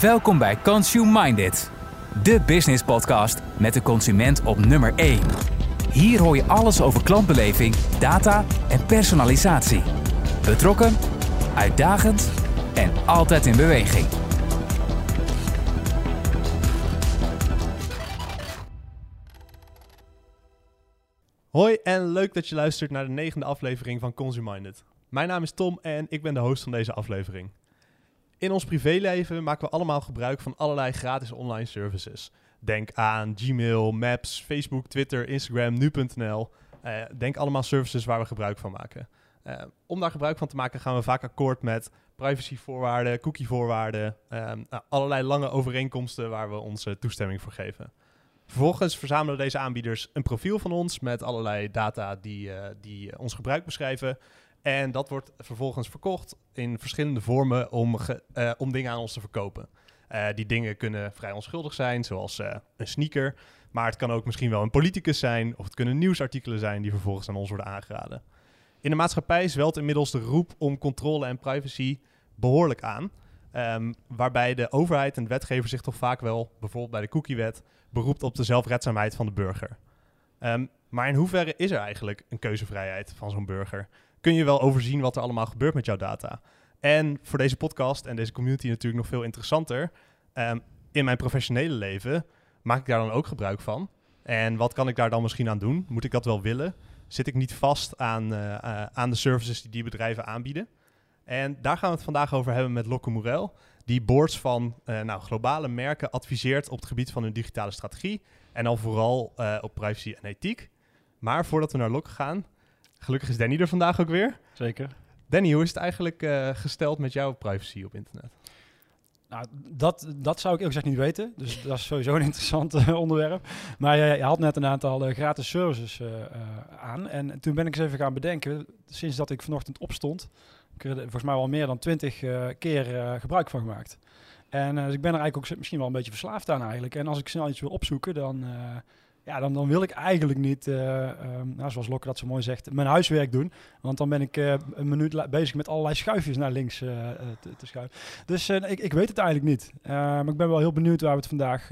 Welkom bij Consume Minded, de business podcast met de consument op nummer 1. Hier hoor je alles over klantbeleving, data en personalisatie. Betrokken, uitdagend en altijd in beweging. Hoi en leuk dat je luistert naar de negende aflevering van Consume Minded. Mijn naam is Tom en ik ben de host van deze aflevering. In ons privéleven maken we allemaal gebruik van allerlei gratis online services. Denk aan Gmail, Maps, Facebook, Twitter, Instagram, nu.nl. Uh, denk allemaal services waar we gebruik van maken. Uh, om daar gebruik van te maken gaan we vaak akkoord met privacyvoorwaarden, cookievoorwaarden, uh, allerlei lange overeenkomsten waar we onze toestemming voor geven. Vervolgens verzamelen deze aanbieders een profiel van ons met allerlei data die, uh, die ons gebruik beschrijven. En dat wordt vervolgens verkocht in verschillende vormen om, ge, uh, om dingen aan ons te verkopen. Uh, die dingen kunnen vrij onschuldig zijn, zoals een sneaker. Maar het kan ook misschien wel een politicus zijn, of het kunnen nieuwsartikelen zijn die vervolgens aan ons worden aangeraden. In de maatschappij zwelt inmiddels de roep om controle en privacy behoorlijk aan. Um, waarbij de overheid en de wetgever zich toch vaak wel, bijvoorbeeld bij de cookiewet, beroept op de zelfredzaamheid van de burger. Um, maar in hoeverre is er eigenlijk een keuzevrijheid van zo'n burger? Kun je wel overzien wat er allemaal gebeurt met jouw data? En voor deze podcast en deze community natuurlijk nog veel interessanter, um, in mijn professionele leven maak ik daar dan ook gebruik van? En wat kan ik daar dan misschien aan doen? Moet ik dat wel willen? Zit ik niet vast aan, uh, uh, aan de services die die bedrijven aanbieden? En daar gaan we het vandaag over hebben met Locke Morel, die boards van uh, nou, globale merken adviseert op het gebied van hun digitale strategie. En dan vooral op privacy en ethiek. Maar voordat we naar Locke gaan, gelukkig is Danny er vandaag ook weer. Zeker. Danny, hoe is het eigenlijk uh, gesteld met jouw privacy op internet? Nou, dat, dat zou ik eerlijk gezegd niet weten. Dus dat is sowieso een interessant uh, onderwerp. Maar uh, je had net een aantal uh, gratis services aan. En toen ben ik eens even gaan bedenken, sinds dat ik vanochtend opstond, ik heb er volgens mij wel meer dan twintig keer gebruik van gemaakt. En dus ik ben er eigenlijk ook misschien wel een beetje verslaafd aan eigenlijk. En als ik snel iets wil opzoeken, dan, ja, dan, dan wil ik eigenlijk niet, um, nou, zoals Lokke dat zo mooi zegt, mijn huiswerk doen. Want dan ben ik een minuut bezig met allerlei schuifjes naar links te, te, schuiven. Dus ik, ik weet het eigenlijk niet. maar ik ben wel heel benieuwd waar we het vandaag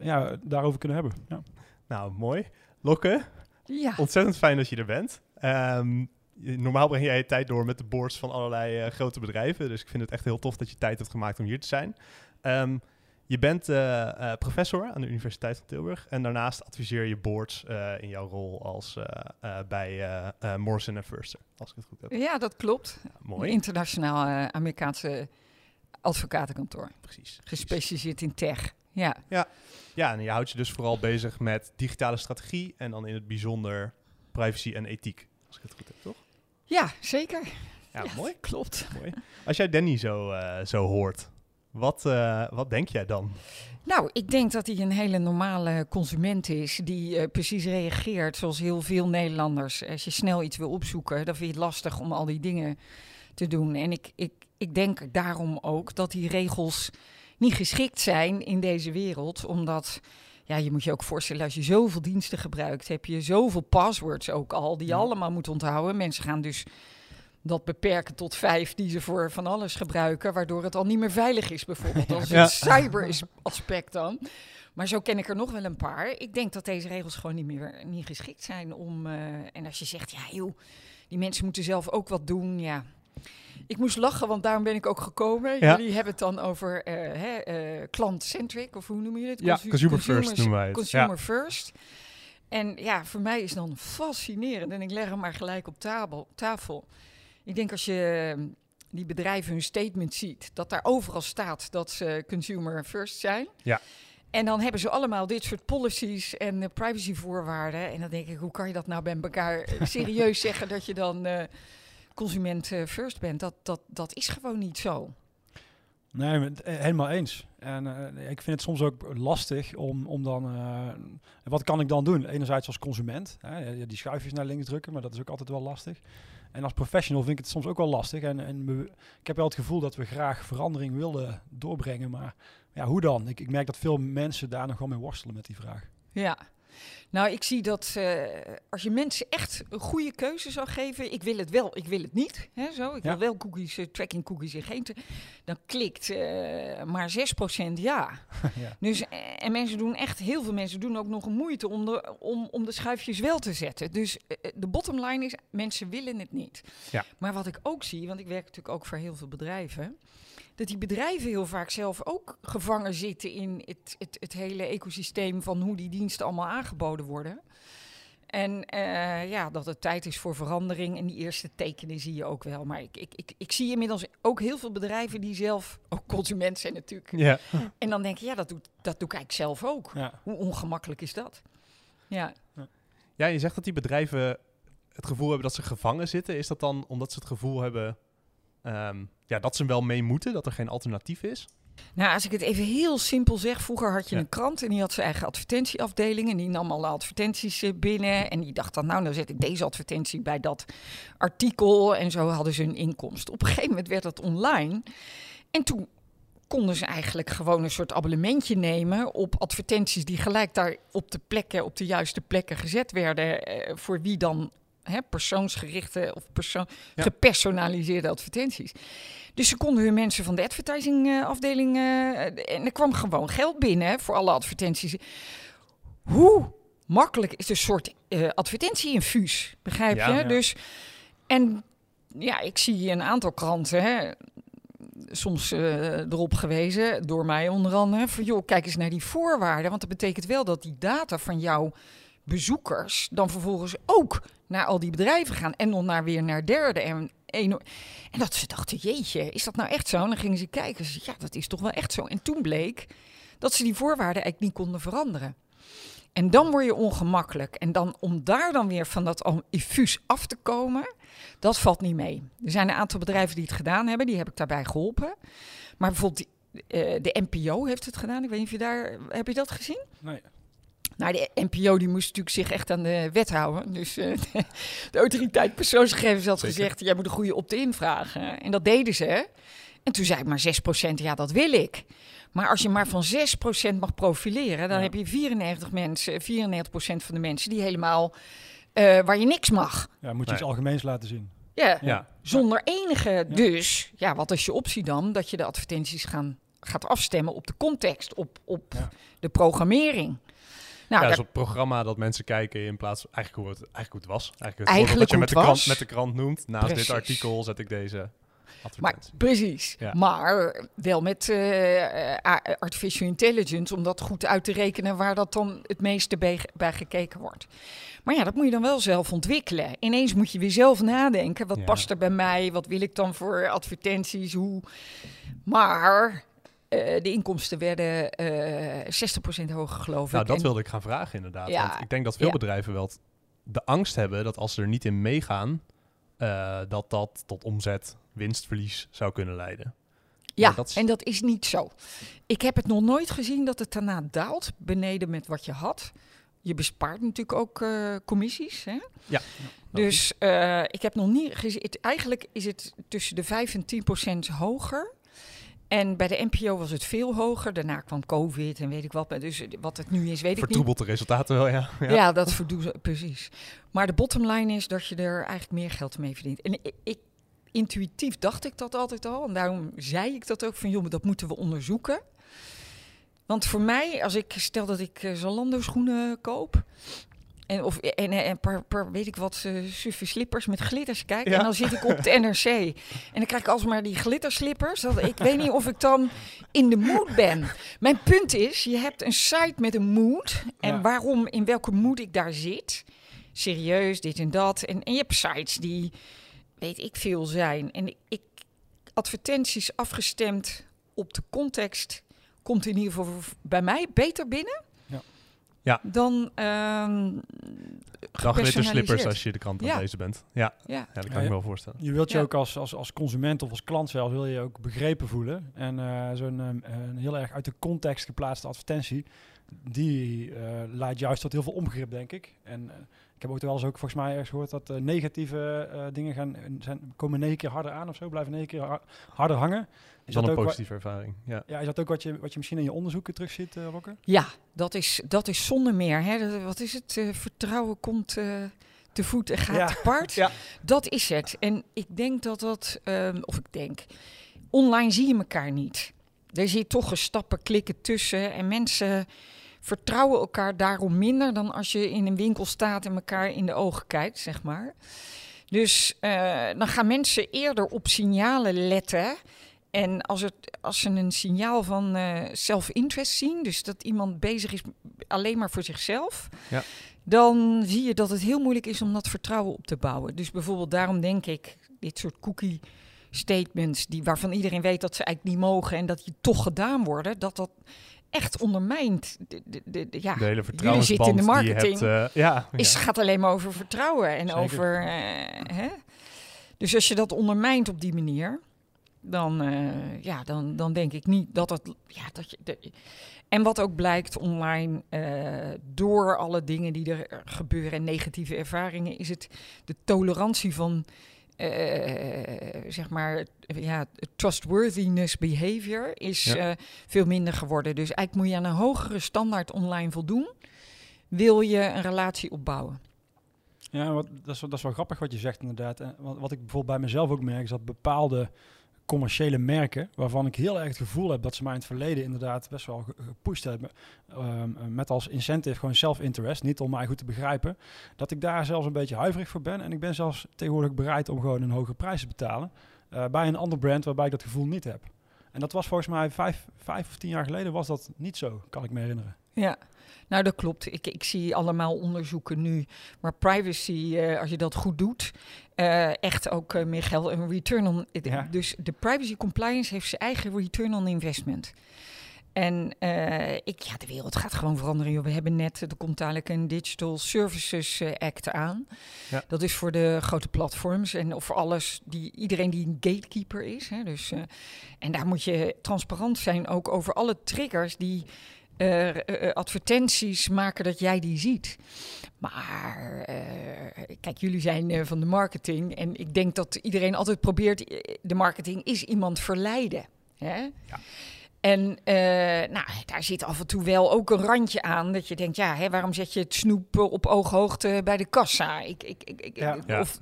ja, daarover kunnen hebben. Ja. Nou, mooi. Lokke, ja. ontzettend fijn dat je er bent. Um, normaal breng jij je tijd door met de boards van allerlei uh, grote bedrijven. Dus ik vind het echt heel tof dat je tijd hebt gemaakt om hier te zijn. Um, je bent uh, uh, professor aan de Universiteit van Tilburg. En daarnaast adviseer je boards in jouw rol als, bij Morrison Foerster, als ik het goed heb. Ja, dat klopt. Ja, mooi. Een internationaal Amerikaanse advocatenkantoor. Precies. Gespecialiseerd in tech. Ja. ja. Ja, en je houdt je dus vooral bezig met digitale strategie en dan in het bijzonder privacy en ethiek, als ik het goed heb, toch? Ja, zeker. Ja, ja mooi. Klopt. Mooi. Als jij Danny zo, zo hoort, wat, uh, wat denk jij dan? Nou, ik denk dat hij een hele normale consument is die uh, precies reageert zoals heel veel Nederlanders. Als je snel iets wil opzoeken, dan vind je het lastig om al die dingen te doen. En ik, ik, ik denk daarom ook dat die regels niet geschikt zijn in deze wereld, omdat ja, je moet je ook voorstellen, als je zoveel diensten gebruikt, heb je zoveel passwords ook al, die je ja. allemaal moet onthouden. Mensen gaan dus dat beperken tot vijf die ze voor van alles gebruiken, waardoor het al niet meer veilig is, bijvoorbeeld. Als ja. een cyber-aspect dan. Maar zo ken ik er nog wel een paar. Ik denk dat deze regels gewoon niet meer niet geschikt zijn om. Uh, en als je zegt, ja, joh, die mensen moeten zelf ook wat doen. Ja, ik moest lachen, want daarom ben ik ook gekomen. Ja. Jullie hebben het dan over uh, uh, klant-centric, of hoe noem je het? Ja, Consu consumer first noemen wij het. Consumer ja. first. En ja, voor mij is dan fascinerend. En ik leg hem maar gelijk op tabel, tafel. Ik denk als je die bedrijven hun statement ziet, dat daar overal staat dat ze consumer first zijn. Ja. En dan hebben ze allemaal dit soort policies en uh, privacyvoorwaarden. En dan denk ik, hoe kan je dat nou bij elkaar serieus zeggen dat je dan... Uh, consument first bent. Dat, dat, dat is gewoon niet zo. Nee, helemaal eens. En uh, ik vind het soms ook lastig om, om dan... Uh, wat kan ik dan doen? Enerzijds als consument, hè, die schuifjes naar links drukken, maar dat is ook altijd wel lastig. En als professional vind ik het soms ook wel lastig. En, en we, ik heb wel het gevoel dat we graag verandering willen doorbrengen. Maar ja, hoe dan? Ik, ik merk dat veel mensen daar nog wel mee worstelen met die vraag. Ja, Nou, ik zie dat eh, als je mensen echt een goede keuze zou geven, ik wil het wel, ik wil het niet, hè, zo. Ik Ja. wil wel cookies, eh, tracking cookies en geen, dan klikt eh, maar 6% ja. ja. Dus, en mensen doen echt, heel veel mensen doen ook nog een moeite om de, om, om de schuifjes wel te zetten. Dus de bottom line is, mensen willen het niet. Ja. Maar wat ik ook zie, want ik werk natuurlijk ook voor heel veel bedrijven, dat die bedrijven heel vaak zelf ook gevangen zitten in het, het, het hele ecosysteem van hoe die diensten allemaal aangeboden worden. En eh, ja, dat het tijd is voor verandering. En die eerste tekenen zie je ook wel. Maar ik, ik, ik, ik zie inmiddels ook heel veel bedrijven die zelf ook consument zijn natuurlijk. Ja. En dan denk je, ja, dat, doet, dat doe ik eigenlijk zelf ook. Ja. Hoe ongemakkelijk is dat? Ja. ja, je zegt dat die bedrijven het gevoel hebben dat ze gevangen zitten. Is dat dan omdat ze het gevoel hebben ehm, ja, dat ze wel mee moeten, dat er geen alternatief is? Nou, als ik het even heel simpel zeg. Vroeger had je Ja. een krant en die had zijn eigen advertentieafdeling. En die nam alle advertenties eh, binnen. En die dacht dan, nou, dan zet ik deze advertentie bij dat artikel. En zo hadden ze een inkomst. Op een gegeven moment werd dat online. En toen konden ze eigenlijk gewoon een soort abonnementje nemen op advertenties die gelijk daar op de plekken, op de juiste plekken gezet werden. eh, voor wie dan hè, persoonsgerichte of persoon, Ja. gepersonaliseerde advertenties. Dus ze konden hun mensen van de advertisingafdeling. eh, en er kwam gewoon geld binnen voor alle advertenties. Hoe makkelijk is een soort eh advertentieinfuus, begrijp Ja, je? ja. Dus, en ja, ik zie een aantal kranten, hè, soms eh, erop gewezen, door mij onder andere, van joh, kijk eens naar die voorwaarden. Want dat betekent wel dat die data van jouw bezoekers dan vervolgens ook naar al die bedrijven gaan en nog naar weer naar derde en en dat ze dachten, jeetje, is dat nou echt zo? En dan gingen ze kijken, ze, ja, dat is toch wel echt zo. En toen bleek dat ze die voorwaarden eigenlijk niet konden veranderen. En dan word je ongemakkelijk. En dan om daar dan weer van dat infuus af te komen, dat valt niet mee. Er zijn een aantal bedrijven die het gedaan hebben, die heb ik daarbij geholpen. Maar bijvoorbeeld die, eh, de NPO heeft het gedaan. Ik weet niet of je daar, heb je dat gezien? Nee. Nou, de NPO die moest natuurlijk zich echt aan de wet houden. Dus eh, de autoriteit persoonsgegevens had Zeker. gezegd... jij moet een goede opt-in vragen. En dat deden ze. En toen zei ik maar 6%, ja, dat wil ik. Maar als je maar van 6% mag profileren... dan Ja. heb je 94 mensen, 94% van de mensen... die helemaal eh, waar je niks mag. Ja, moet je Nee. iets algemeens laten zien. Ja, Ja. zonder enige dus. Ja, wat is je optie dan? Dat je de advertenties gaan, gaat afstemmen op de context, op, op Ja. de programmering. Nou, ja, dus op het programma dat mensen kijken in plaats eigenlijk hoe het, eigenlijk hoe het was. Eigenlijk het Eigenlijk dat je met de, krant, met de krant noemt. Naast Precies. dit artikel zet ik deze Maar precies. Ja. Maar wel met eh, artificial intelligence om dat goed uit te rekenen waar dat dan het meeste bij, bij gekeken wordt. Maar ja, dat moet je dan wel zelf ontwikkelen. Ineens moet je weer zelf nadenken. Wat Ja. past er bij mij? Wat wil ik dan voor advertenties? Hoe? Maar de inkomsten werden eh 60% hoger, geloof nou, ik. dat En- wilde ik gaan vragen inderdaad. Ja, Want ik denk dat veel ja. bedrijven wel de angst hebben dat als ze er niet in meegaan, eh, dat dat tot omzet, winstverlies zou kunnen leiden. Ja, dat is- en dat is niet zo. Ik heb het nog nooit gezien dat het daarna daalt, beneden met wat je had. Je bespaart natuurlijk ook eh, commissies. Hè? Ja. Dus eh, ik heb nog niet gezien. het- Eigenlijk is het tussen de 5 en 10 procent hoger. En bij de NPO was het veel hoger. Daarna kwam COVID en weet ik wat. Dus wat het nu is, weet ik niet. Vertroebelt de resultaten wel, ja. ja. Ja, dat verdoe precies. Maar de bottom line is dat je er eigenlijk meer geld mee verdient. En ik, ik- intuïtief dacht ik dat altijd al. En daarom zei ik dat ook van, joh, maar dat moeten we onderzoeken. Want voor mij, als ik stel dat ik eh, Zalando schoenen koop... En, of, en, en paar, paar, weet ik wat, suffe slippers met glitters. Kijk, Ja. en dan zit ik op de NRC. En dan krijg ik alsmaar die glitterslippers. Dat, ik weet niet of ik dan in de mood ben. Mijn punt is, je hebt een site met een mood. En Ja. waarom, in welke mood ik daar zit. Serieus, dit en dat. En, en je hebt sites die, weet ik veel, zijn. En ik, advertenties afgestemd op de context... komt in ieder geval bij mij beter binnen... Ja. Dan ehm witte slippers als je de krant aan Ja. lezen bent. Ja, Ja, ja dat kan ik me wel voorstellen. Je wilt je Ja. ook als, als, als consument of als klant zelf wil je ook begrepen voelen. En eh, zo'n ehm, een heel erg uit de context geplaatste advertentie, die eh, leidt juist tot heel veel onbegrip, denk ik. En eh, ik heb ook wel eens ook volgens mij ergens gehoord dat eh, negatieve eh, dingen gaan, zijn, komen negen keer harder aan of zo, blijven negen keer har- harder hangen. Is Dan dat, een positieve ervaring. Ja. ja, is dat ook wat je, wat je misschien in je onderzoeken terug ziet, uh, Wokke? Ja, dat is, dat is zonder meer. Hè. Dat- Wat is het? Eh, vertrouwen komt eh, te voet en gaat Ja. te paard. Ja. Dat is het. En ik denk dat dat, ehm, of ik denk, online zie je elkaar niet. Er zit toch een stappen klikken tussen en mensen vertrouwen elkaar daarom minder dan als je in een winkel staat en elkaar in de ogen kijkt, zeg maar. Dus eh, dan gaan mensen eerder op signalen letten. En als, het, als ze een signaal van eh self-interest zien, dus dat iemand bezig is alleen maar voor zichzelf, Ja. dan zie je dat het heel moeilijk is om dat vertrouwen op te bouwen. Dus bijvoorbeeld daarom denk ik, dit soort cookie statements, die, waarvan iedereen weet dat ze eigenlijk niet mogen en dat die toch gedaan worden, dat dat echt ondermijnt. De, de, de, de- ja, De hele vertrouwensband zitten in de je marketing. hebt. eh, ja, is, ja. gaat alleen maar over vertrouwen en Zeker. over. eh, hè? Dus als je dat ondermijnt op die manier, dan, eh, ja, dan, dan denk ik niet dat het. Ja, dat je, de- en wat ook blijkt online, door alle dingen die er gebeuren en negatieve ervaringen, is het de tolerantie van. Eh, zeg maar, ja, trustworthiness behavior is Ja. eh, veel minder geworden. Dus eigenlijk moet je aan een hogere standaard online voldoen. Wil je een relatie opbouwen? Ja, wat, dat, is, wel- dat is wel grappig wat je zegt inderdaad. En wat, wat ik bijvoorbeeld bij mezelf ook merk, is dat bepaalde commerciële merken, waarvan ik heel erg het gevoel heb dat ze mij in het verleden inderdaad best wel ge- gepusht hebben, ehm, met als incentive gewoon self-interest, niet om mij goed te begrijpen, dat ik daar zelfs een beetje huiverig voor ben. En ik ben zelfs tegenwoordig bereid om gewoon een hogere prijs te betalen eh, bij een ander brand waarbij ik dat gevoel niet heb. En dat was volgens mij vijf, vijf of tien jaar geleden was dat niet zo, kan ik me herinneren. Ja, nou dat klopt. Ik, ik zie allemaal onderzoeken nu waar privacy, eh, als je dat goed doet, eh, echt ook eh, meer geld en return on. Ja. Dus de privacy compliance heeft zijn eigen return on investment. En ik, ja, de wereld gaat gewoon veranderen. joh. We hebben net, er komt dadelijk een Digital Services Act aan. Ja. Dat is voor de grote platforms en of voor alles, die, iedereen die een gatekeeper is. Hè, dus, en daar moet je transparant zijn ook over alle triggers die eh, eh, advertenties maken dat jij die ziet. Maar eh, kijk, jullie zijn eh, van de marketing en ik denk dat iedereen altijd probeert, eh, de marketing is iemand verleiden. Hè? Ja. En eh, nou, daar zit af en toe wel ook een randje aan dat je denkt, ja, hè, waarom zet je het snoep eh, op ooghoogte bij de kassa? Ik, ik, ik, ik, Ja. Ja, of.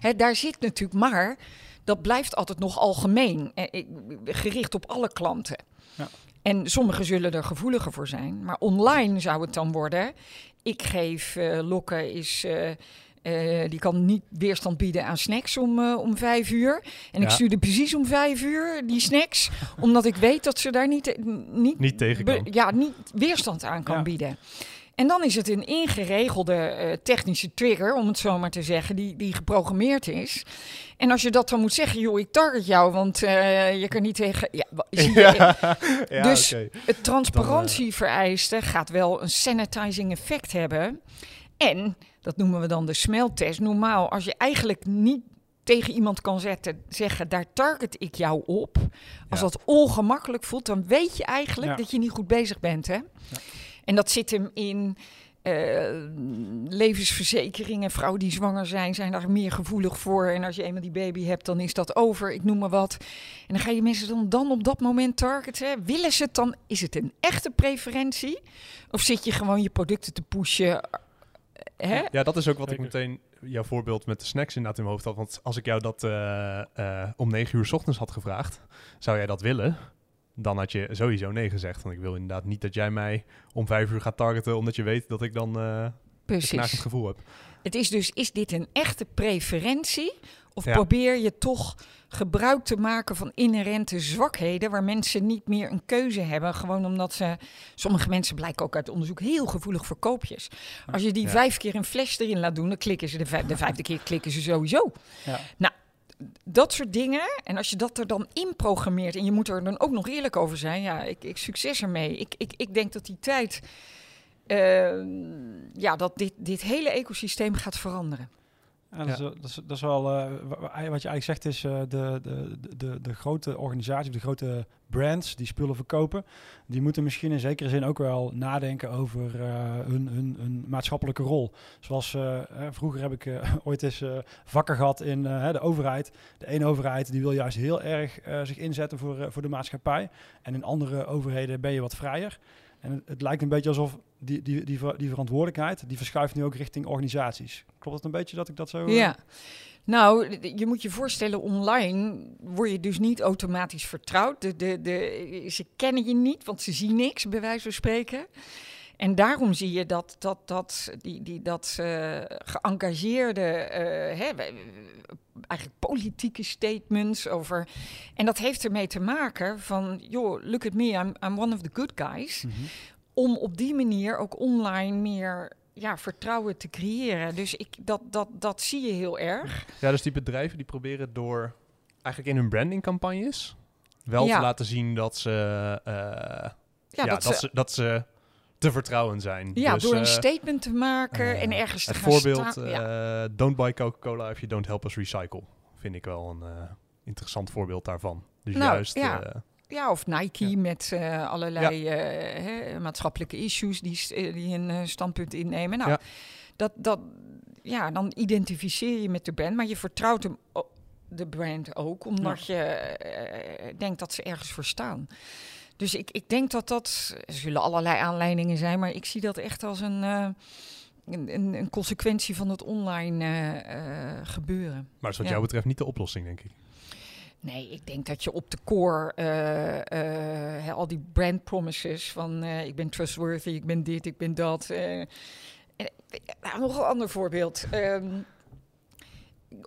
Hè, daar zit natuurlijk, maar dat blijft altijd nog algemeen, eh, gericht op alle klanten. Ja. En sommigen zullen er gevoeliger voor zijn. Maar online zou het dan worden. Ik geef eh Lokke is. eh, eh, die kan niet weerstand bieden aan snacks om, om vijf uur. En ik stuurde precies om vijf uur die snacks. omdat ik weet dat ze daar niet, niet, Niet tegen be- ja, niet weerstand aan kan Ja. bieden. En dan is het een ingeregelde eh, technische trigger, om het zo maar te zeggen, die, die geprogrammeerd is. En als je dat dan moet zeggen, joh, ik target jou, want eh, je kan niet tegen. Ja, zie je, ja, Dus- oké. het transparantievereiste gaat wel een sanitizing effect hebben. En, dat noemen we dan de smeltest. Normaal, als je eigenlijk niet tegen iemand kan zetten, zeggen, daar target ik jou op. Als Ja. dat ongemakkelijk voelt, dan weet je eigenlijk dat je niet goed bezig bent. Hè? En dat zit hem in eh, levensverzekeringen. Vrouwen die zwanger zijn, zijn daar meer gevoelig voor. En als je eenmaal die baby hebt, dan is dat over. Ik noem maar wat. En dan ga je mensen dan, dan op dat moment targeten. Willen ze het dan? Is het een echte preferentie? Of zit je gewoon je producten te pushen? Hè? Ja, dat is ook wat ik meteen jouw voorbeeld met de snacks inderdaad in mijn hoofd had. Want als ik jou dat eh, eh, om negen uur 's ochtends had gevraagd, zou jij dat willen? Dan had je sowieso nee gezegd. Want ik wil inderdaad niet dat jij mij om vijf uur gaat targeten, omdat je weet dat ik dan eh een Precies. knakend gevoel heb. Het is dus, is dit een echte preferentie? Of Ja. probeer je toch gebruik te maken van inherente zwakheden, waar mensen niet meer een keuze hebben, gewoon omdat ze, sommige mensen blijken ook uit onderzoek heel gevoelig voor koopjes. Als je die Ja. vijf keer een fles erin laat doen, dan klikken ze de, vijf- de vijfde keer klikken ze sowieso. Ja. Dat soort dingen. En als je dat er dan in programmeert en je moet er dan ook nog eerlijk over zijn, ja, ik, ik succes ermee. Ik, ik, ik denk dat die tijd, eh, ja, dat dit, dit hele ecosysteem gaat veranderen. Ja, dat, is, dat, is, dat is wel, uh, wat je eigenlijk zegt is, uh, de, de, de, de grote organisaties, de grote brands die spullen verkopen, die moeten misschien in zekere zin ook wel nadenken over uh, hun, hun, hun, maatschappelijke rol. Zoals vroeger heb ik ooit eens vakken gehad in de overheid. De ene overheid die wil juist heel erg zich inzetten voor, voor de maatschappij. En in andere overheden ben je wat vrijer. En het, het, lijkt een beetje alsof die, die, die, die verantwoordelijkheid, die verschuift nu ook richting organisaties. Klopt het een beetje dat ik dat zo... Ja. Nou, je moet je voorstellen, online word je dus niet automatisch vertrouwd. De, de, de, ze kennen je niet, want ze zien niks, bij wijze van spreken. En daarom zie je dat, dat, dat, die, die, dat uh, geëngageerde, uh, hè, eigenlijk politieke statements over. En dat heeft ermee te maken van, joh, look at me, I'm, I'm one of the good guys. Mm -hmm. Om op die manier ook online meer ja, vertrouwen te creëren. Dus ik, dat, dat, dat zie je heel erg. Ja, dus die bedrijven die proberen door eigenlijk in hun brandingcampagnes wel ja. te laten zien dat ze, uh, ja, ja, dat, dat, ze, dat ze te vertrouwen zijn. Ja, dus, door een uh, statement te maken uh, en ergens te gaan voorbeeld, staan. Ja. don't buy Coca-Cola if you don't help us recycle. Vind ik wel een interessant voorbeeld daarvan. Dus nou, juist... Ja. Ja, of Nike ja. met uh, allerlei ja. uh, maatschappelijke issues die, die een uh, standpunt innemen. Nou, ja. dat, dat, ja, dan identificeer je met de brand, maar je vertrouwt hem de brand ook, omdat je denkt dat ze ergens voor staan. Dus ik, ik denk dat dat, er zullen allerlei aanleidingen zijn, maar ik zie dat echt als een, een, een, een, consequentie van het online gebeuren. Maar is wat jou betreft niet de oplossing, denk ik. Nee, ik denk dat je op de core uh, al die brand promises van ik ben trustworthy, ik ben dit, ik ben dat. nog een ander voorbeeld. Um,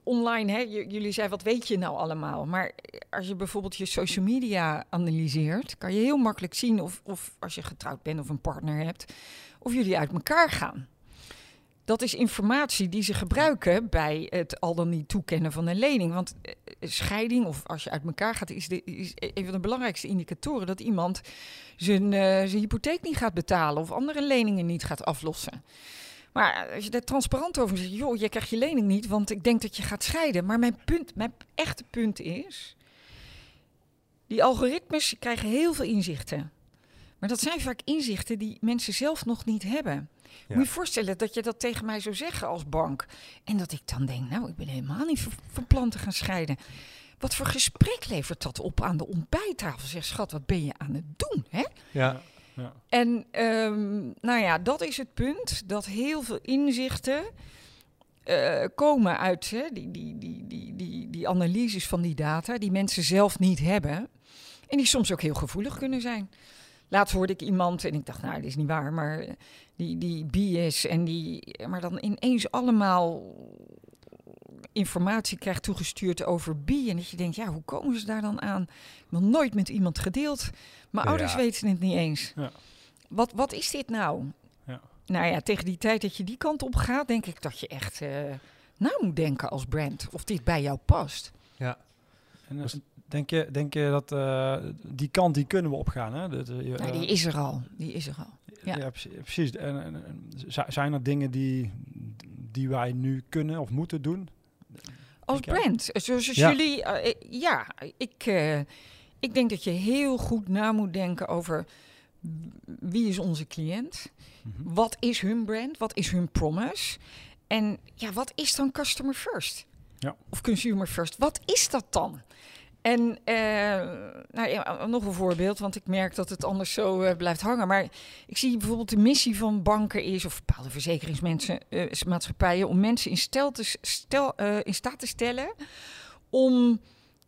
online, hè, jullie zeiden wat weet je nou allemaal? Maar als je bijvoorbeeld je social media analyseert, kan je heel makkelijk zien of, of als je getrouwd bent of een partner hebt, of jullie uit elkaar gaan. Dat is informatie die ze gebruiken bij het al dan niet toekennen van een lening. Want scheiding of als je uit elkaar gaat, is, de, is een van de belangrijkste indicatoren dat iemand zijn, uh, zijn hypotheek niet gaat betalen of andere leningen niet gaat aflossen. Maar als je daar transparant over zegt, joh, je krijgt je lening niet, want ik denk dat je gaat scheiden. Maar mijn punt, mijn echte punt is, die algoritmes krijgen heel veel inzichten. Maar dat zijn vaak inzichten die mensen zelf nog niet hebben. Ja. Moet je voorstellen dat je dat tegen mij zou zeggen als bank. En dat ik dan denk, nou, ik ben helemaal niet van plan te gaan scheiden. Wat voor gesprek levert dat op aan de ontbijttafel? Zeg, schat, wat ben je aan het doen? Hè? Ja. En um, nou ja, dat is het punt. Dat heel veel inzichten uh, komen uit hè, die, die, die, die, die, die analyses van die data, die mensen zelf niet hebben. En die soms ook heel gevoelig kunnen zijn. Laatst hoorde ik iemand en ik dacht, nou, dit is niet waar, maar die, die bias en die, maar dan ineens allemaal informatie krijgt toegestuurd over bi. En dat je denkt, ja, hoe komen ze daar dan aan? Nog nooit met iemand gedeeld. Mijn ja. ouders weten het niet eens. Ja. Wat, wat is dit nou? Ja. Nou ja, tegen die tijd dat je die kant op gaat, denk ik dat je echt uh, na moet denken als brand. Of dit bij jou past. Ja. En, dus, Denk je, denk je dat uh, die kant die kunnen we opgaan? Hè? Dat, uh, ja, die is er al. Die is er al. Ja, ja precies. En, en, en, zijn er dingen die, die wij nu kunnen of moeten doen? Als brand, zoals ja. jullie, uh, ja, ik, ik denk dat je heel goed na moet denken over wie is onze cliënt, mm -hmm. wat is hun brand, wat is hun promise en ja, wat is dan customer first? Ja. Of consumer first? Wat is dat dan? En uh, nou, ja, nog een voorbeeld, want ik merk dat het anders zo uh, blijft hangen. Maar ik zie bijvoorbeeld de missie van banken is, of bepaalde verzekeringsmaatschappijen, uh, om mensen in, stel te, stel, in staat te stellen om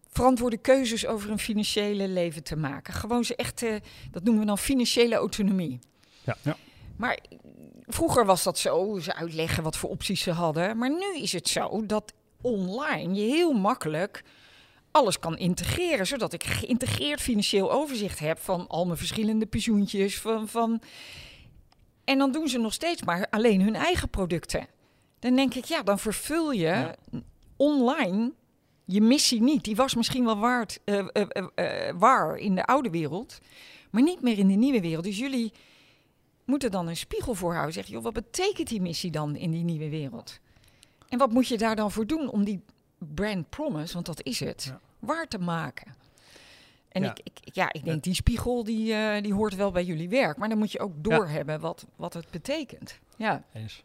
verantwoorde keuzes over hun financiële leven te maken. Gewoon ze echt, dat noemen we dan financiële autonomie. Ja. ja. Maar vroeger was dat zo, ze uitleggen wat voor opties ze hadden. Maar nu is het zo dat online je heel makkelijk alles kan integreren, zodat ik geïntegreerd financieel overzicht heb van al mijn verschillende pensioentjes. Van, van... En dan doen ze nog steeds maar alleen hun eigen producten. Dan denk ik, ja, dan vervul je ja. online je missie niet. Die was misschien wel waard, uh, uh, uh, waar in de oude wereld, maar niet meer in de nieuwe wereld. Dus jullie moeten dan een spiegel voorhouden. Zeg, joh, wat betekent die missie dan in die nieuwe wereld? En wat moet je daar dan voor doen om die brand promise, want dat is het, Ja. waar te maken? En Ja. Ik, ik, ja, ik denk die spiegel die, eh, die hoort wel bij jullie werk, maar dan moet je ook doorhebben wat, wat het betekent. Ja, Eens.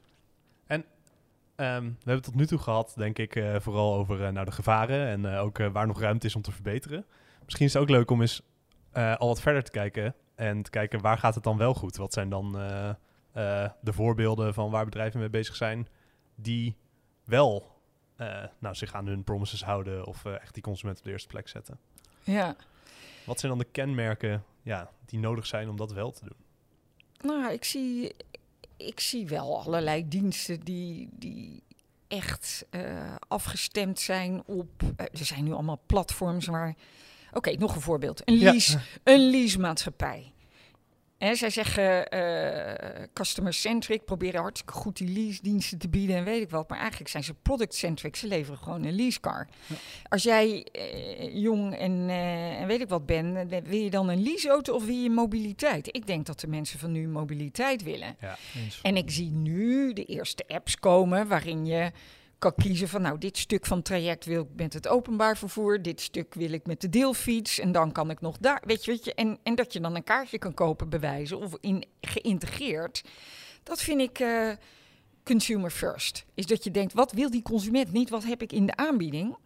Ehm, we hebben het tot nu toe gehad, denk ik, eh, vooral over eh, nou, de gevaren en eh, ook eh, waar nog ruimte is om te verbeteren. Misschien is het ook leuk om eens eh, al wat verder te kijken en te kijken waar gaat het dan wel goed? Wat zijn dan eh, eh, de voorbeelden van waar bedrijven mee bezig zijn die wel eh, nou, zich aan hun promises houden of eh, echt die consument op de eerste plek zetten? ja. Wat zijn dan de kenmerken ja, die nodig zijn om dat wel te doen? Nou, ik zie, ik zie wel allerlei diensten die, die echt eh, afgestemd zijn op. er zijn nu allemaal platforms waar. Oké, nog een voorbeeld. Een Ja. lease, een leasemaatschappij. Zij zeggen eh, customer-centric, proberen hartstikke goed die lease-diensten te bieden en weet ik wat. Maar eigenlijk zijn ze product-centric, ze leveren gewoon een leasecar. Als jij eh, jong en, eh, en weet ik wat bent, wil je dan een leaseauto of wil je mobiliteit? Ik denk dat de mensen van nu mobiliteit willen. Eens. En ik zie nu de eerste apps komen waarin je kan kiezen van nou dit stuk van het traject wil ik met het openbaar vervoer, dit stuk wil ik met de deelfiets en dan kan ik nog daar, weet je, weet je en, en dat je dan een kaartje kan kopen bewijzen of in geïntegreerd. Dat vind ik eh, consumer first. Is dat je denkt wat wil die consument niet, wat heb ik in de aanbieding?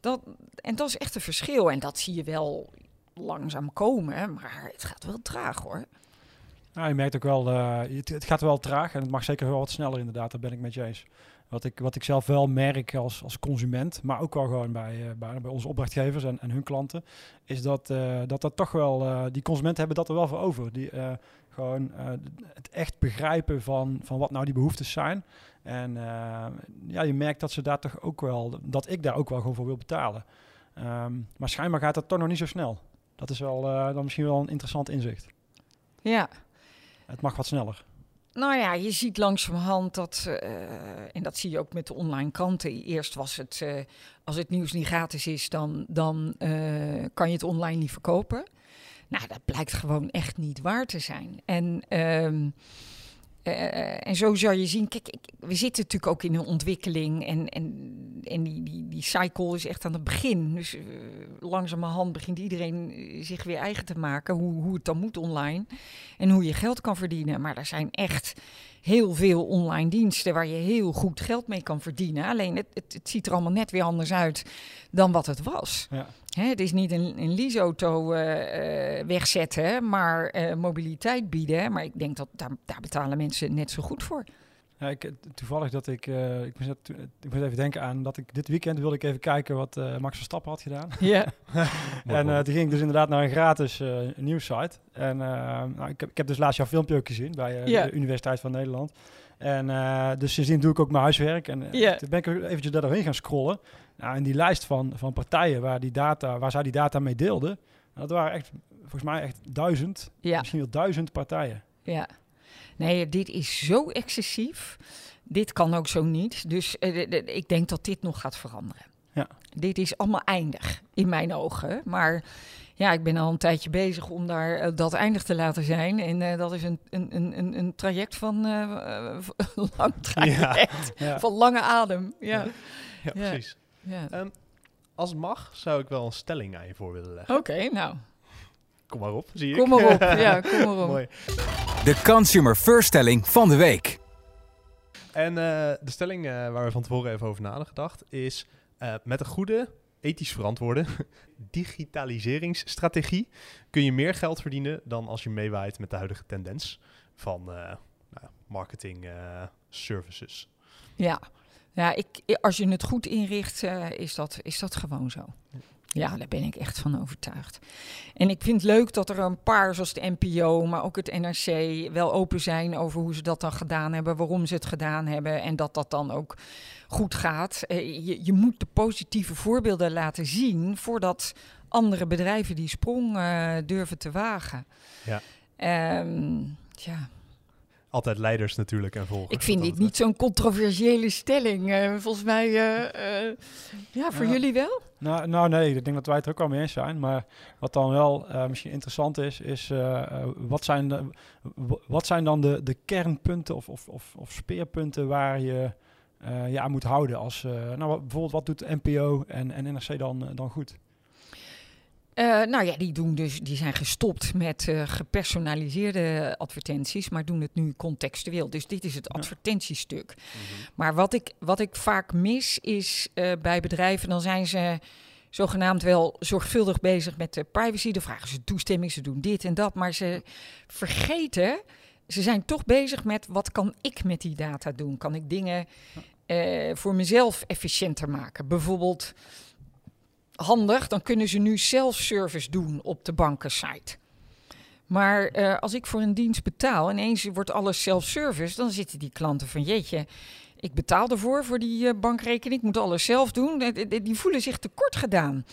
Dat, en dat is echt een verschil en dat zie je wel langzaam komen, maar het gaat wel traag hoor. Ja, je merkt ook wel, eh, het, het gaat wel traag en het mag zeker wel wat sneller inderdaad, daar ben ik met je eens. Wat ik, wat ik zelf wel merk als, als consument, maar ook wel gewoon bij, eh, bij, bij onze opdrachtgevers en, en hun klanten, is dat, eh, dat dat toch wel, eh, die consumenten hebben dat er wel voor over. Die gewoon het echt begrijpen van, van wat nou die behoeftes zijn. En ja, je merkt dat ze daar toch ook wel, dat ik daar ook wel gewoon voor wil betalen. Ehm, maar schijnbaar gaat dat toch nog niet zo snel. Dat is wel dan misschien wel een interessant inzicht. Ja. Het mag wat sneller. Nou ja, je ziet langzamerhand dat, eh, en dat zie je ook met de online kranten. Eerst was het, eh, als het nieuws niet gratis is, dan, dan eh, kan je het online niet verkopen. Nou, dat blijkt gewoon echt niet waar te zijn. En, ehm, eh, en zo zou je zien, kijk, we zitten natuurlijk ook in een ontwikkeling en, en, en die, die, die cycle is echt aan het begin. Dus eh, langzamerhand begint iedereen eh, zich weer eigen te maken hoe, hoe het dan moet online en hoe je geld kan verdienen. Maar er zijn echt heel veel online diensten waar je heel goed geld mee kan verdienen. Alleen het, het, het ziet er allemaal net weer anders uit dan wat het was. Ja. Hè, het is niet een, een leaseauto eh, eh, wegzetten, maar eh, mobiliteit bieden. Maar ik denk dat daar, daar betalen mensen net zo goed voor. Ja, ik, toevallig dat ik, eh, ik, moest ik moet even denken aan dat ik dit weekend wilde ik even kijken wat eh, Max Verstappen had gedaan. Ja, en eh, toen ging ik dus inderdaad naar een gratis eh nieuwssite. En nou, ik, heb, ik heb dus laatst jouw filmpje ook gezien bij eh, de Universiteit van Nederland. En eh, dus sindsdien doe ik ook mijn huiswerk. En eh, Ja. toen ben ik er eventjes daar doorheen gaan scrollen. Nou, en die lijst van, van partijen waar, die data, waar zij die data mee deelden, dat waren echt, volgens mij echt duizend, ja, misschien wel duizend partijen. ja. Nee, dit is zo excessief. Dit kan ook zo niet. Dus eh, ik denk dat dit nog gaat veranderen. Ja. Dit is allemaal eindig in mijn ogen. Maar ja, ik ben al een tijdje bezig om daar eh, dat eindig te laten zijn. En eh, dat is een, een, een, een- traject van lang traject. Ja. Van lange adem. Ja. Ja, precies. ja. Ehm, als het mag, zou ik wel een stelling aan je voor willen leggen. Oké, nou, Kom maar op, zie ik. kom maar op. Ja, kom maar op. Mooi. De Consumer First stelling van de week. En eh, de stelling eh, waar we van tevoren even over na gedacht is... eh, met een goede, ethisch verantwoorde digitaliseringsstrategie... kun je meer geld verdienen dan als je meewaait met de huidige tendens van eh, nou, marketing eh, services. Ja, ja ik, als je het goed inricht, eh, is, dat, is dat gewoon zo. Ja, daar ben ik echt van overtuigd. En ik vind het leuk dat er een paar, zoals de NPO, maar ook het NRC, wel open zijn over hoe ze dat dan gedaan hebben, waarom ze het gedaan hebben en dat dat dan ook goed gaat. Eh, je, je moet de positieve voorbeelden laten zien voordat andere bedrijven die sprong eh, durven te wagen. Ja. Ehm, ja. Altijd leiders natuurlijk en volgers. Ik vind dit niet zo'n controversiële stelling. Eh, volgens mij, eh, eh, ja, voor Ja. jullie wel? Nou, nou nee, ik denk dat wij het er ook wel mee eens zijn. Maar wat dan wel eh, misschien interessant is, is wat, zijn de, wat zijn dan de, de kernpunten of, of, of, of speerpunten waar je eh, ja, moet houden. Als, eh, nou, bijvoorbeeld, wat doet NPO en, en NRC dan, dan goed? Eh, nou ja, die, doen dus, die zijn gestopt met eh, gepersonaliseerde advertenties, maar doen het nu contextueel. Dus dit is het Ja. advertentiestuk. Maar wat ik, wat ik vaak mis is eh, bij bedrijven, dan zijn ze zogenaamd wel zorgvuldig bezig met de privacy. Dan vragen ze toestemming, ze doen dit en dat. Maar ze vergeten, ze zijn toch bezig met wat kan ik met die data doen? Kan ik dingen voor mezelf efficiënter maken? Bijvoorbeeld handig, dan kunnen ze nu self-service doen op de bankensite. Maar eh, als ik voor een dienst betaal, ineens wordt alles self-service, dan zitten die klanten van jeetje, ik betaal ervoor voor die eh, bankrekening, ik moet alles zelf doen. Eh, Die voelen zich tekort gedaan.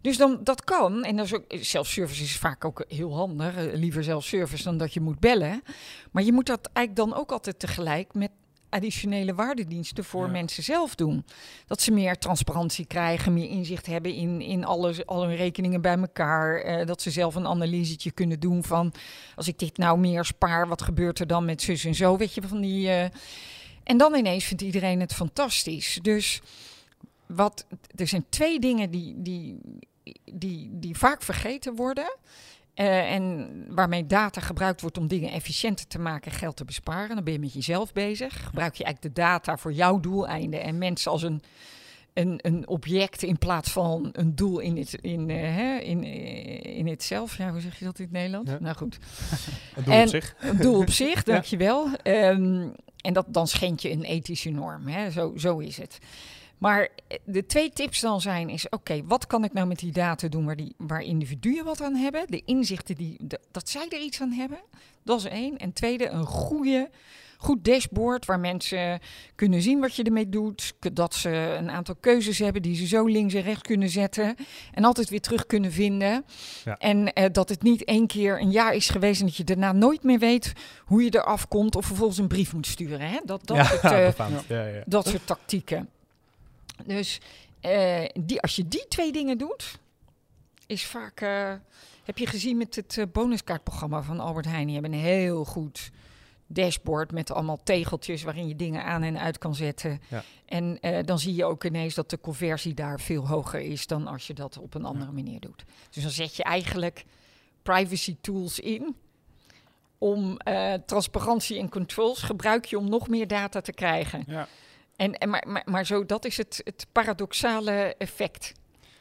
Dus dan, dat kan, en dat is self-service is vaak ook heel handig, liever self-service dan dat je moet bellen. Maar je moet dat eigenlijk dan ook altijd tegelijk met additionele waardediensten voor Ja. mensen zelf doen. Dat ze meer transparantie krijgen, meer inzicht hebben in, in alles, al hun rekeningen bij elkaar. eh, dat ze zelf een analysetje kunnen doen van als ik dit nou meer spaar, wat gebeurt er dan met zus en zo? Weet je, van die. eh, En dan ineens vindt iedereen het fantastisch. Dus wat, er zijn twee dingen die, die, die, die vaak vergeten worden. Eh, en waarmee data gebruikt wordt om dingen efficiënter te maken, geld te besparen. Dan ben je met jezelf bezig. Gebruik je eigenlijk de data voor jouw doeleinden en mensen als een, een, een object in plaats van een doel in het, in, eh, hè, in, eh, in het zelf. Ja, hoe zeg je dat in het Nederlands? Ja. Nou goed. Het doel En- op zich. Een doel op zich, dankjewel. Ehm en dat, dan schend je een ethische norm. Hè? Zo, zo is het. Maar eh, de twee tips dan zijn is, oké, wat kan ik nou met die data doen waar, die, waar individuen wat aan hebben? De inzichten die, de- dat zij er iets aan hebben, dat is één. En tweede, een goede, goed dashboard waar mensen kunnen zien wat je ermee doet. Dat ze een aantal keuzes hebben die ze zo links en rechts kunnen zetten. En altijd weer terug kunnen vinden. Ja. En eh, dat het niet één keer een jaar is geweest en dat je daarna nooit meer weet hoe je eraf komt of vervolgens een brief moet sturen. Hè? Dat, dat, ja, soort, eh, ja. dat soort tactieken. Dus eh, die, als je die twee dingen doet, is vaak. eh, heb je gezien met het eh, bonuskaartprogramma van Albert Heijn? Die hebben een heel goed dashboard met allemaal tegeltjes waarin je dingen aan en uit kan zetten. Ja. En dan zie je ook ineens dat de conversie daar veel hoger is dan als je dat op een andere manier doet. Dus dan zet je eigenlijk privacy tools in om transparantie en controls gebruik je om nog meer data te krijgen. Ja. En, en maar, maar, maar zo, dat is het, het paradoxale effect.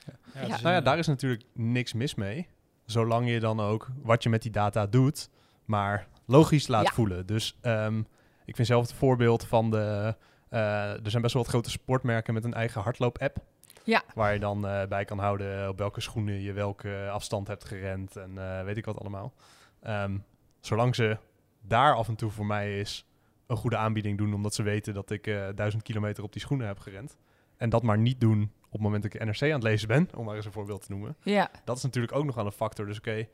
Ja, Ja. dus, Nou ja, eh, daar is natuurlijk niks mis mee. Zolang je dan ook wat je met die data doet, maar logisch laat Ja. voelen. Dus ehm, ik vind zelf het voorbeeld van de... eh, er zijn best wel wat grote sportmerken met een eigen hardloop-app. Ja. Waar je dan eh, bij kan houden op welke schoenen je welke afstand hebt gerend en eh, weet ik wat allemaal. Ehm, zolang ze daar af en toe voor mij is een goede aanbieding doen, omdat ze weten dat ik eh, duizend kilometer op die schoenen heb gerend. En dat maar niet doen op het moment dat ik NRC aan het lezen ben, om maar eens een voorbeeld te noemen. Ja, Dat is natuurlijk ook nog wel een factor. Dus oké,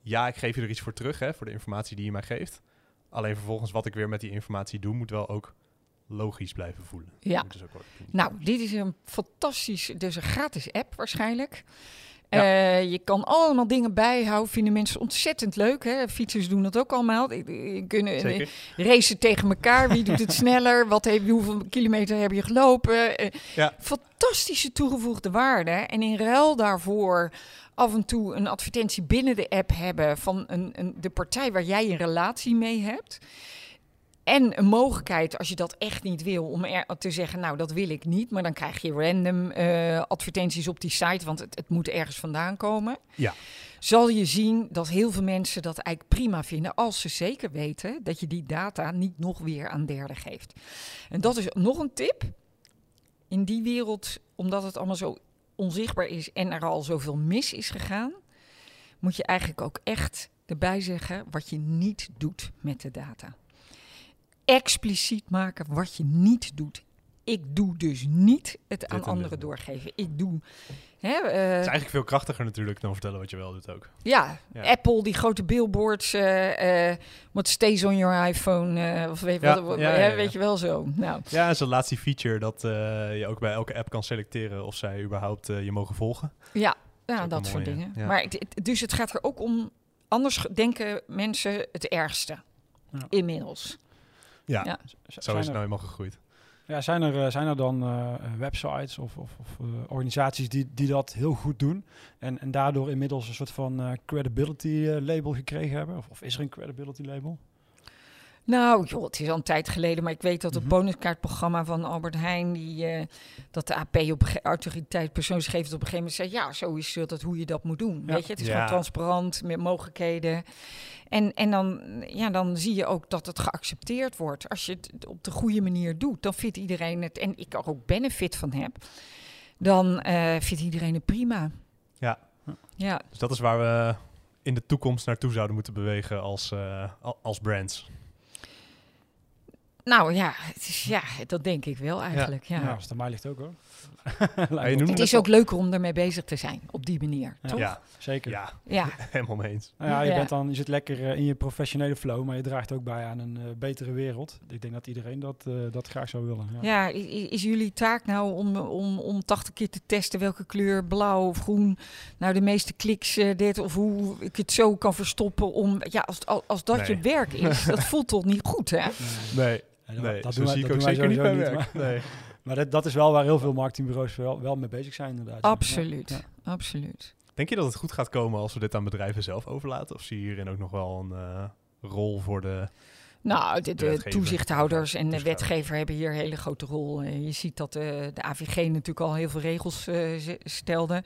ja, ik geef je er iets voor terug, hè, voor de informatie die je mij geeft. Alleen vervolgens wat ik weer met die informatie doe, moet wel ook logisch blijven voelen. Ja. Dus ook nou, dit is een fantastisch, dus een gratis app waarschijnlijk. Ja. Eh, je kan allemaal dingen bijhouden, vinden mensen ontzettend leuk. Hè? Fietsers doen dat ook allemaal. Kunnen Zeker. racen tegen elkaar. Wie doet het sneller? Wat heb, hoeveel kilometer heb je gelopen? Eh, Ja. Fantastische toegevoegde waarde. En in ruil daarvoor af en toe een advertentie binnen de app hebben van een, een, de partij waar jij een relatie mee hebt. En een mogelijkheid, als je dat echt niet wil, om er te zeggen, nou dat wil ik niet. Maar dan krijg je random eh, advertenties op die site, want het, het moet ergens vandaan komen. Ja. Zal je zien dat heel veel mensen dat eigenlijk prima vinden, als ze zeker weten dat je die data niet nog weer aan derden geeft. En dat is nog een tip. In die wereld, omdat het allemaal zo onzichtbaar is en er al zoveel mis is gegaan, moet je eigenlijk ook echt erbij zeggen wat je niet doet met de data. Expliciet maken wat je niet doet. Ik doe dus niet het aan en anderen doorgeven. Ik doe. Hè, eh, Het is eigenlijk veel krachtiger natuurlijk dan vertellen wat je wel doet ook. ja, Ja. Apple, die grote billboards. eh eh what stays on your iPhone. of weet, Ja, wat, wat- ja, hè, weet je wel zo. Nou, Ja, en zo'n laatste feature dat je ook bij elke app kan selecteren of zij überhaupt je mogen volgen. ja, ja een dat soort dingen. Maar dus het gaat er ook om. Anders denken mensen het ergste. Inmiddels. Ja, zo is het nou helemaal gegroeid. Ja, zijn, er, eh, zijn er dan eh, eh, websites of, of, of organisaties die, die dat heel goed doen en, en daardoor inmiddels een soort van eh, credibility label gekregen hebben? Of, of is er een credibility label? Nou, joh, het is al een tijd geleden, maar ik weet dat het Mhm. bonuskaartprogramma van Albert Heijn, die, eh, dat de AP op autoriteit persoonsgevend op een gegeven moment zei, ja, zo is dat hoe je dat moet doen. Ja. Weet je, het is Ja. gewoon transparant, met mogelijkheden. En, en dan, ja, dan zie je ook dat het geaccepteerd wordt. Als je het op de goede manier doet, dan vindt iedereen het, en ik er ook benefit van heb, dan eh, vindt iedereen het prima. Ja. Ja, Dus dat is waar we in de toekomst naartoe zouden moeten bewegen als, eh, al- als brands. Nou ja, het is, ja, dat denk ik wel eigenlijk. Ja. Ja, als het aan mij ligt ook hoor. Het is ook leuker om ermee bezig te zijn, op die manier, Ja. toch? Ja, Zeker. ja, Ja. helemaal mee eens. Nou ja, je, Ja. Bent dan, je zit lekker eh, in je professionele flow, maar je draagt ook bij aan een eh, betere wereld. Ik denk dat iedereen dat, eh, dat graag zou willen. Ja. Is jullie taak nou om, om, om 80 keer te testen welke kleur blauw of groen nou de meeste kliks dit of hoe ik het zo kan verstoppen om ja als, als, als dat je werk is, dat voelt toch niet goed hè? Nee, Nee, dat, nee dat zo doen wij- zie ik dat ook doen zeker niet bij werk. maar- Nee. Maar dat, dat is wel waar heel veel marketingbureaus wel, wel mee bezig zijn inderdaad. Absoluut, Ja. absoluut. Denk je dat het goed gaat komen als we dit aan bedrijven zelf overlaten? Of zie je hierin ook nog wel een eh, rol voor de... Nou, de, De toezichthouders en de wetgever hebben hier een hele grote rol. Eh, Je ziet dat de, de AVG natuurlijk al heel veel regels eh, z- stelde.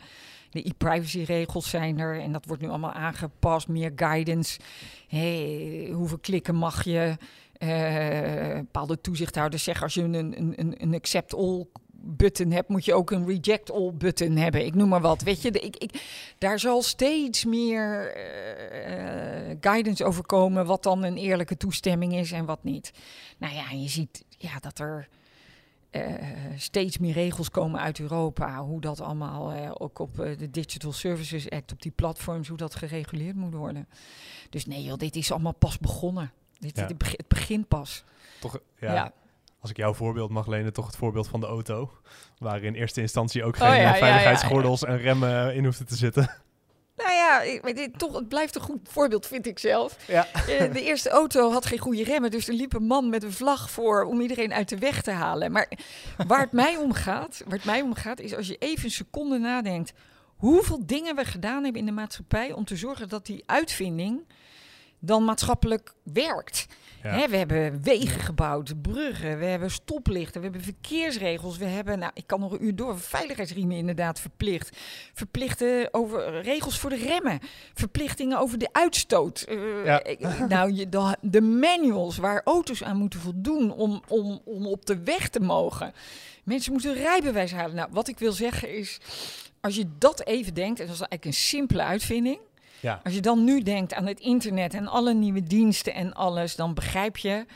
De e-privacy-regels zijn er en dat wordt nu allemaal aangepast. Meer guidance. Hey, hoeveel klikken mag je? Eh, bepaalde toezichthouders zeggen als je een, een, een, een accept all button hebt, moet je ook een reject all button hebben. Ik noem maar wat. Weet je, ik, ik, daar zal steeds meer eh, guidance over komen wat dan een eerlijke toestemming is en wat niet. Nou ja, je ziet ja, dat er eh, steeds meer regels komen uit Europa. Hoe dat allemaal ook op de Digital Services Act, op die platforms, hoe dat gereguleerd moet worden. Dus nee dit is allemaal pas begonnen. Dit, Ja. het begint pas. Toch, ja, Ja. Als ik jouw voorbeeld mag lenen, toch het voorbeeld van de auto. Waar in eerste instantie ook Oh, geen ja, eh, ja, ja, veiligheidsgordels en remmen in hoefden te zitten. Nou ja, ik- dit, toch, het blijft een goed voorbeeld, vind ik zelf. Ja. Eh, de eerste auto had geen goede remmen, dus er liep een man met een vlag voor om iedereen uit de weg te halen. Maar waar het mij om gaat, waar het mij om gaat, is als je even een seconde nadenkt hoeveel dingen we gedaan hebben in de maatschappij om te zorgen dat die uitvinding dan maatschappelijk werkt. Ja. Hè, we hebben wegen gebouwd, bruggen, we hebben stoplichten, we hebben verkeersregels, we hebben, nou, ik kan nog een uur door, veiligheidsriemen inderdaad verplicht. Verplichten over regels voor de remmen, verplichtingen over de uitstoot. Eh, Ja. ik- nou, je, de, de manuals waar auto's aan moeten voldoen om, om, om op de weg te mogen. Mensen moeten rijbewijs halen. Nou, wat ik wil zeggen is, als je dat even denkt, en dat is eigenlijk een simpele uitvinding. Ja. Als je dan nu denkt aan het internet en alle nieuwe diensten en alles, dan begrijp je,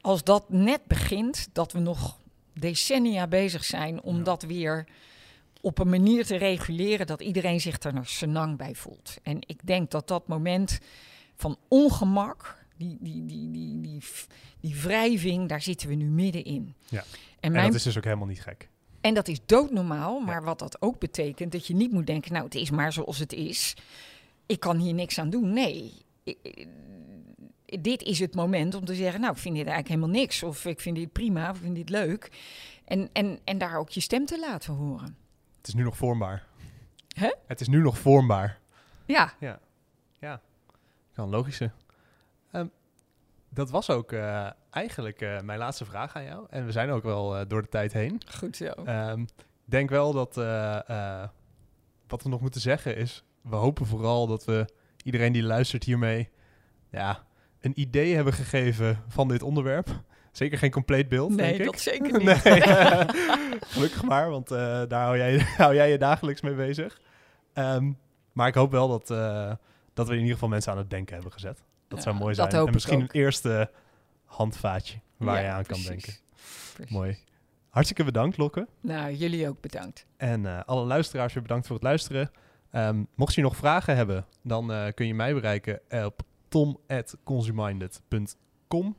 als dat net begint, dat we nog decennia bezig zijn om Ja. dat weer op een manier te reguleren dat iedereen zich er nog senang bij voelt. En ik denk dat dat moment van ongemak, die, die, die, die, die, die wrijving, daar zitten we nu middenin. Ja. En, dat is dus ook helemaal niet gek. en dat is doodnormaal, maar wat dat ook betekent, dat je niet moet denken, nou het is maar zoals het is. Ik kan hier niks aan doen. Nee, dit is het moment om te zeggen, nou ik vind dit eigenlijk helemaal niks. Of ik vind dit prima, of ik vind dit leuk. En, en, en daar ook je stem te laten horen. Het is nu nog vormbaar. Hè? Het is nu nog vormbaar. Ja, Ja, kan logische. Ehm, dat was ook eh, eigenlijk eh, mijn laatste vraag aan jou. En we zijn ook wel eh, door de tijd heen. goed zo. Ehm, Ik denk wel dat eh, eh, wat we nog moeten zeggen is... we hopen vooral dat we iedereen die luistert hiermee... ja, een idee hebben gegeven van dit onderwerp. Zeker geen compleet beeld, nee, denk ik. dat zeker niet. Nee, gelukkig maar, want eh, daar hou jij, hou jij je dagelijks mee bezig. Ehm, maar ik hoop wel dat, eh, dat we in ieder geval mensen aan het denken hebben gezet. Dat Ja, zou mooi zijn. en misschien een eerste handvaatje waar Ja, je aan precies. kan denken. Precies. Mooi. Hartstikke bedankt, Lokke. Nou, jullie ook bedankt. En eh, alle luisteraars weer bedankt voor het luisteren. Ehm, mocht je nog vragen hebben, dan eh, kun je mij bereiken op tom.consuminded.com.